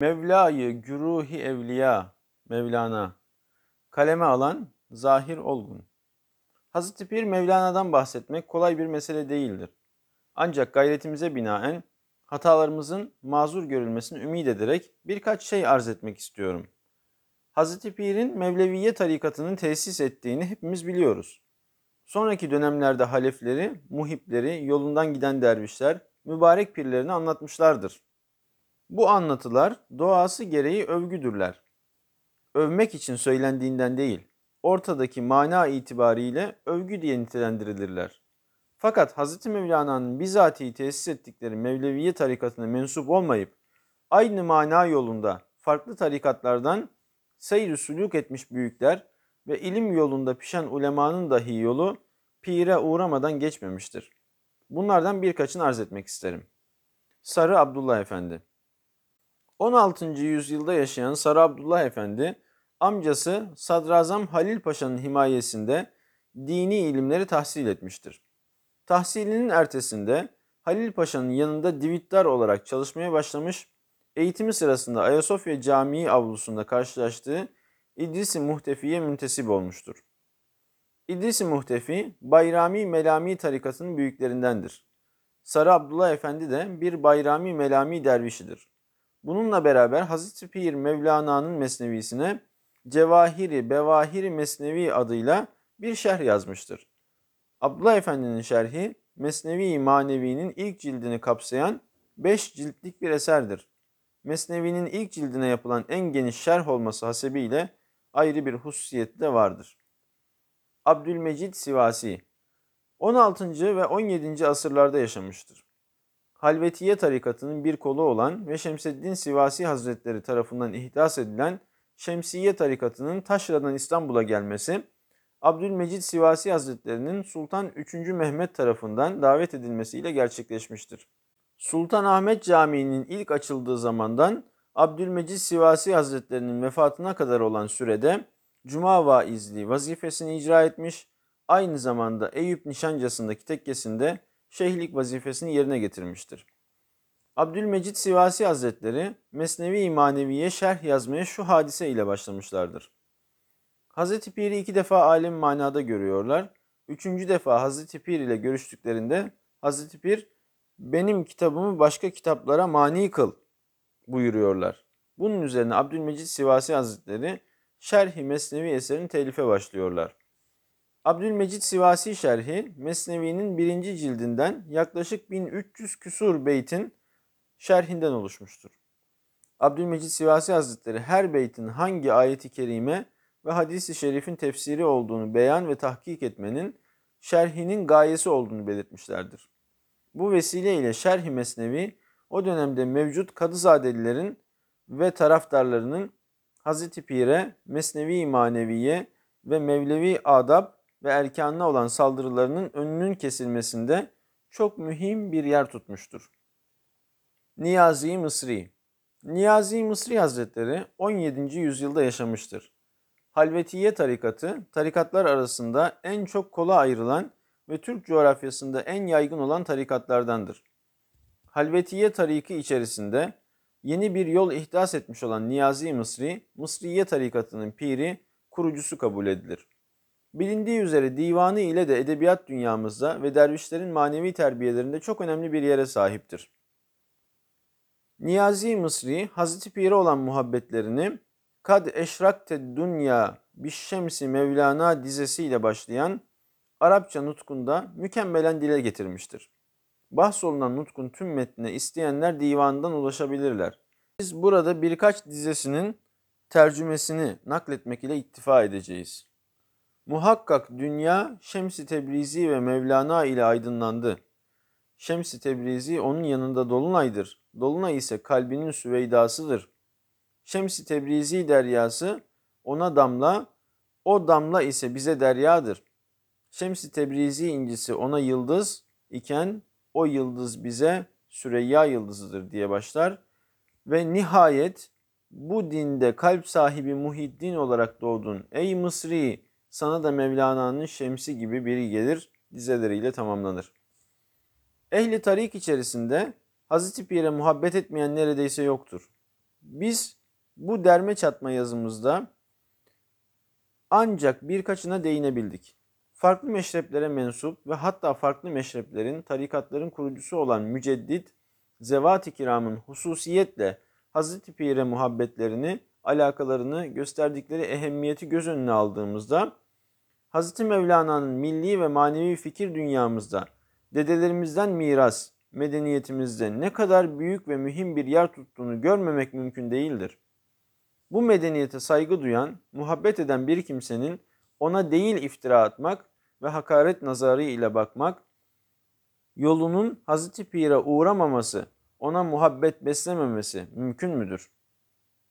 Mevlayı güruhi evliya Mevlana kaleme alan Zahir Olgun Hazreti Pir Mevlana'dan bahsetmek kolay bir mesele değildir. Ancak gayretimize binaen hatalarımızın mazur görülmesini ümit ederek birkaç şey arz etmek istiyorum. Hazreti Pir'in Mevleviye tarikatının tesis ettiğini hepimiz biliyoruz. Sonraki dönemlerde halefleri, muhipleri, yolundan giden dervişler, mübarek pirlerini anlatmışlardır. Bu anlatılar doğası gereği övgüdürler. Övmek için söylendiğinden değil, ortadaki mana itibariyle övgü diye nitelendirilirler. Fakat Hz. Mevlana'nın bizatihi tesis ettikleri Mevleviye tarikatına mensup olmayıp aynı mana yolunda farklı tarikatlardan seyr suluk etmiş büyükler ve ilim yolunda pişen ulemanın dahi yolu pire uğramadan geçmemiştir. Bunlardan birkaçını arz etmek isterim. Sarı Abdullah Efendi 16. yüzyılda yaşayan Sarı Abdullah Efendi, amcası Sadrazam Halil Paşa'nın himayesinde dini ilimleri tahsil etmiştir. Tahsilinin ertesinde Halil Paşa'nın yanında divittar olarak çalışmaya başlamış, eğitimi sırasında Ayasofya Camii avlusunda karşılaştığı İdris-i Muhtefi'ye müntesip olmuştur. İdris-i Muhtefi, Bayrami Melami tarikatının büyüklerindendir. Sarı Abdullah Efendi de bir Bayrami Melami dervişidir. Bununla beraber Hazreti Pir Mevlana'nın mesnevisine Cevahiri Bevahiri Mesnevi adıyla bir şerh yazmıştır. Abdullah Efendi'nin şerhi Mesnevi Manevi'nin ilk cildini kapsayan 5 ciltlik bir eserdir. Mesnevi'nin ilk cildine yapılan en geniş şerh olması hasebiyle ayrı bir hususiyeti de vardır. Abdülmecid Sivasi 16. ve 17. asırlarda yaşamıştır. Halvetiye tarikatının bir kolu olan ve Şemseddin Sivasi Hazretleri tarafından ihdas edilen Şemsiye tarikatının Taşra'dan İstanbul'a gelmesi, Abdülmecid Sivasi Hazretlerinin Sultan 3. Mehmet tarafından davet edilmesiyle gerçekleşmiştir. Sultan Ahmet Camii'nin ilk açıldığı zamandan Abdülmecid Sivasi Hazretlerinin vefatına kadar olan sürede Cuma vaizliği vazifesini icra etmiş, aynı zamanda Eyüp Nişancası'ndaki tekkesinde şeyhlik vazifesini yerine getirmiştir. Abdülmecid Sivasi Hazretleri Mesnevi Maneviye şerh yazmaya şu hadise ile başlamışlardır. Hazreti Pir'i iki defa alem manada görüyorlar. Üçüncü defa Hazreti Pir ile görüştüklerinde Hazreti Pir benim kitabımı başka kitaplara mani kıl buyuruyorlar. Bunun üzerine Abdülmecid Sivasi Hazretleri Şerhi Mesnevi eserini telife başlıyorlar. Abdülmecid Sivasi Şerhi, Mesnevi'nin birinci cildinden yaklaşık 1300 küsur beytin şerhinden oluşmuştur. Abdülmecid Sivasi Hazretleri her beytin hangi ayeti kerime ve hadisi şerifin tefsiri olduğunu beyan ve tahkik etmenin şerhinin gayesi olduğunu belirtmişlerdir. Bu vesileyle Şerh-i Mesnevi o dönemde mevcut Kadızadelilerin ve taraftarlarının Hazreti Pir'e, Mesnevi Maneviye ve Mevlevi Adab ve erkanına olan saldırılarının önünün kesilmesinde çok mühim bir yer tutmuştur. Niyazi Mısri Niyazi Mısri Hazretleri 17. yüzyılda yaşamıştır. Halvetiye tarikatı, tarikatlar arasında en çok kola ayrılan ve Türk coğrafyasında en yaygın olan tarikatlardandır. Halvetiye tariki içerisinde yeni bir yol ihdas etmiş olan Niyazi Mısri, Mısriye tarikatının piri, kurucusu kabul edilir. Bilindiği üzere divanı ile de edebiyat dünyamızda ve dervişlerin manevi terbiyelerinde çok önemli bir yere sahiptir. Niyazi Mısri, Hazreti Pir'e olan muhabbetlerini Kad eşrakte dünya bişşemsi Mevlana dizesiyle başlayan Arapça nutkunda mükemmelen dile getirmiştir. Bahsolunan nutkun tüm metnine isteyenler divanından ulaşabilirler. Biz burada birkaç dizesinin tercümesini nakletmek ile iktifa edeceğiz. Muhakkak dünya Şems-i Tebrizi ve Mevlana ile aydınlandı. Şems-i Tebrizi onun yanında dolunaydır. Dolunay ise kalbinin süveydasıdır. Şems-i Tebrizi deryası ona damla, o damla ise bize deryadır. Şems-i Tebrizi incisi ona yıldız iken o yıldız bize Süreyya yıldızıdır diye başlar. Ve nihayet bu dinde kalp sahibi Muhiddin olarak doğdun. Ey Mısri sana da Mevlana'nın şemsi gibi biri gelir dizeleriyle tamamlanır. Ehli tarik içerisinde Hazreti Pir'e muhabbet etmeyen neredeyse yoktur. Biz bu derme çatma yazımızda ancak birkaçına değinebildik. Farklı meşreplere mensup ve hatta farklı meşreplerin, tarikatların kurucusu olan müceddit, zevat-ı kiramın hususiyetle Hazreti Pir'e muhabbetlerini, alakalarını, gösterdikleri ehemmiyeti göz önüne aldığımızda, Hazreti Mevlana'nın milli ve manevi fikir dünyamızda, dedelerimizden miras, medeniyetimizde ne kadar büyük ve mühim bir yer tuttuğunu görmemek mümkün değildir. Bu medeniyete saygı duyan, muhabbet eden bir kimsenin ona değil iftira atmak ve hakaret nazarı ile bakmak, yolunun Hazreti Pir'e uğramaması, ona muhabbet beslememesi mümkün müdür?